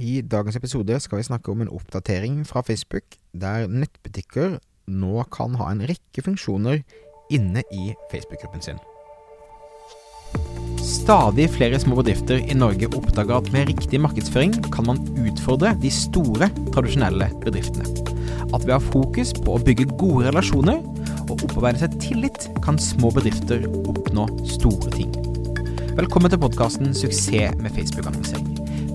I dagens episode skal vi snakke om en oppdatering fra Facebook, der nettbutikker nå kan ha en rekke funksjoner inne i Facebook-gruppen sin. Stadig flere små bedrifter i Norge oppdager at med riktig markedsføring kan man utfordre de store, tradisjonelle bedriftene. At ved å ha fokus på å bygge gode relasjoner og opparbeide seg tillit, kan små bedrifter oppnå store ting. Velkommen til podkasten 'Suksess med Facebook-annonsering'.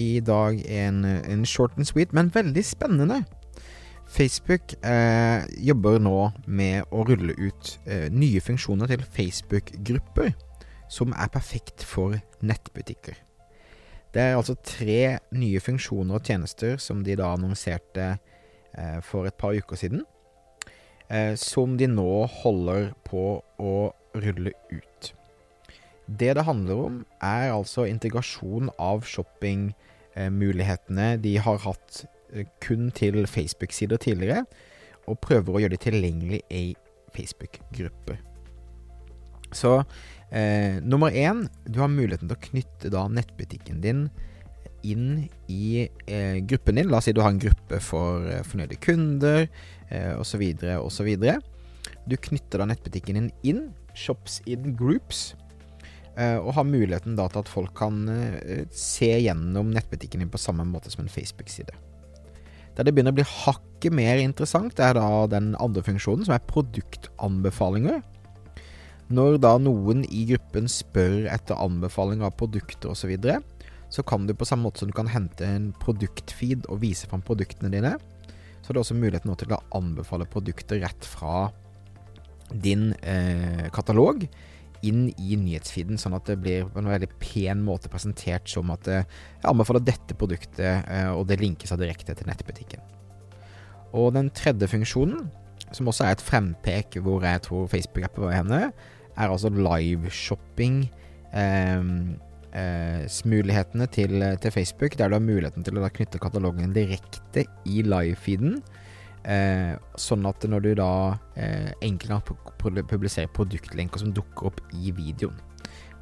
i dag en, en, short and sweet, men veldig spennende. Facebook eh, jobber nå med å rulle ut eh, nye funksjoner til Facebook-grupper som er perfekt for nettbutikker. Det er altså tre nye funksjoner og tjenester som de da annonserte eh, for et par uker siden, eh, som de nå holder på å rulle ut. Det det handler om, er altså integrasjon av shoppingmulighetene de har hatt eh, kun til Facebook-sider tidligere, og prøver å gjøre det tilgjengelig i Facebook-grupper. Så eh, nummer én, du har muligheten til å knytte da nettbutikken din inn i eh, gruppen din. La oss si du har en gruppe for eh, fornøyde kunder eh, osv. osv. Du knytter da nettbutikken din inn. Shops in groups. Uh, og har muligheten da til at folk kan uh, se gjennom nettbutikken din på samme måte som en Facebook-side. Der det begynner å bli hakket mer interessant, er da den andre funksjonen, som er produktanbefalinger. Når da noen i gruppen spør etter anbefaling av produkter osv., så, videre, så kan du på samme måte som du kan hente en produktfeed og vise fram produktene dine, så har du også muligheten til å anbefale produkter rett fra din eh, katalog inn i nyhetsfeeden, sånn at det blir på en veldig pen måte presentert som at eh, jeg anbefaler dette produktet, eh, og det linkes av direkte til nettbutikken. Og den tredje funksjonen, som også er et frempek hvor jeg tror Facebook-appen var henne, er altså liveshopping. Eh, eh, mulighetene til, til, Facebook, der du har muligheten til å knytte katalogen direkte i livefeeden. Eh, sånn at når du da eh, enkelt kan publiserer produktlenker som dukker opp i videoen.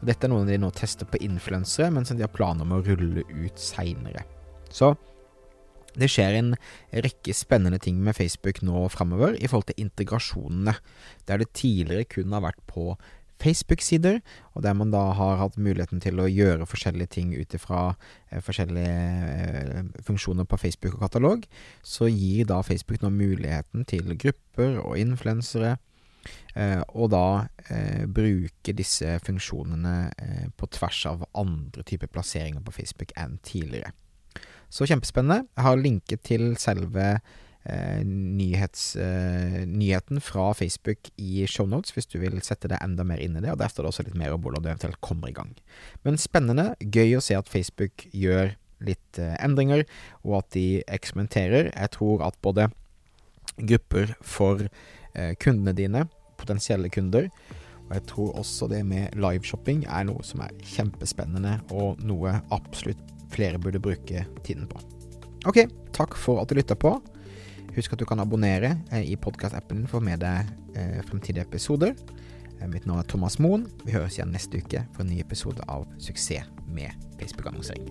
Og dette er noe de nå tester på influensere, men som de har planer om å rulle ut seinere. Så det skjer en rekke spennende ting med Facebook nå framover i forhold til integrasjonene, der det tidligere kun har vært på Facebook-sider, og der man da har hatt muligheten til å gjøre forskjellige ting ut ifra eh, forskjellige eh, funksjoner på Facebook og katalog, så gir da Facebook nå muligheten til grupper og influensere eh, og da eh, bruke disse funksjonene eh, på tvers av andre typer plasseringer på Facebook enn tidligere. Så kjempespennende. Jeg har linket til selve nyhets, eh, nyheten fra Facebook i shownotes hvis du vil sette deg enda mer inn i det. Og Der står det også litt mer om hvordan du eventuelt kommer i gang. Men spennende. Gøy å se at Facebook gjør litt eh, endringer, og at de eksperimenterer. Jeg tror at både grupper for eh, kundene dine, potensielle kunder, og jeg tror også det med liveshopping er noe som er kjempespennende, og noe absolutt flere burde bruke tiden på. Ok, takk for at du lytta på. Husk at du kan abonnere eh, i podkastappen for å få med deg eh, fremtidige episoder. Eh, mitt navn er Thomas Moen. Vi høres igjen neste uke for en ny episode av Suksess med Facebook-annonsering.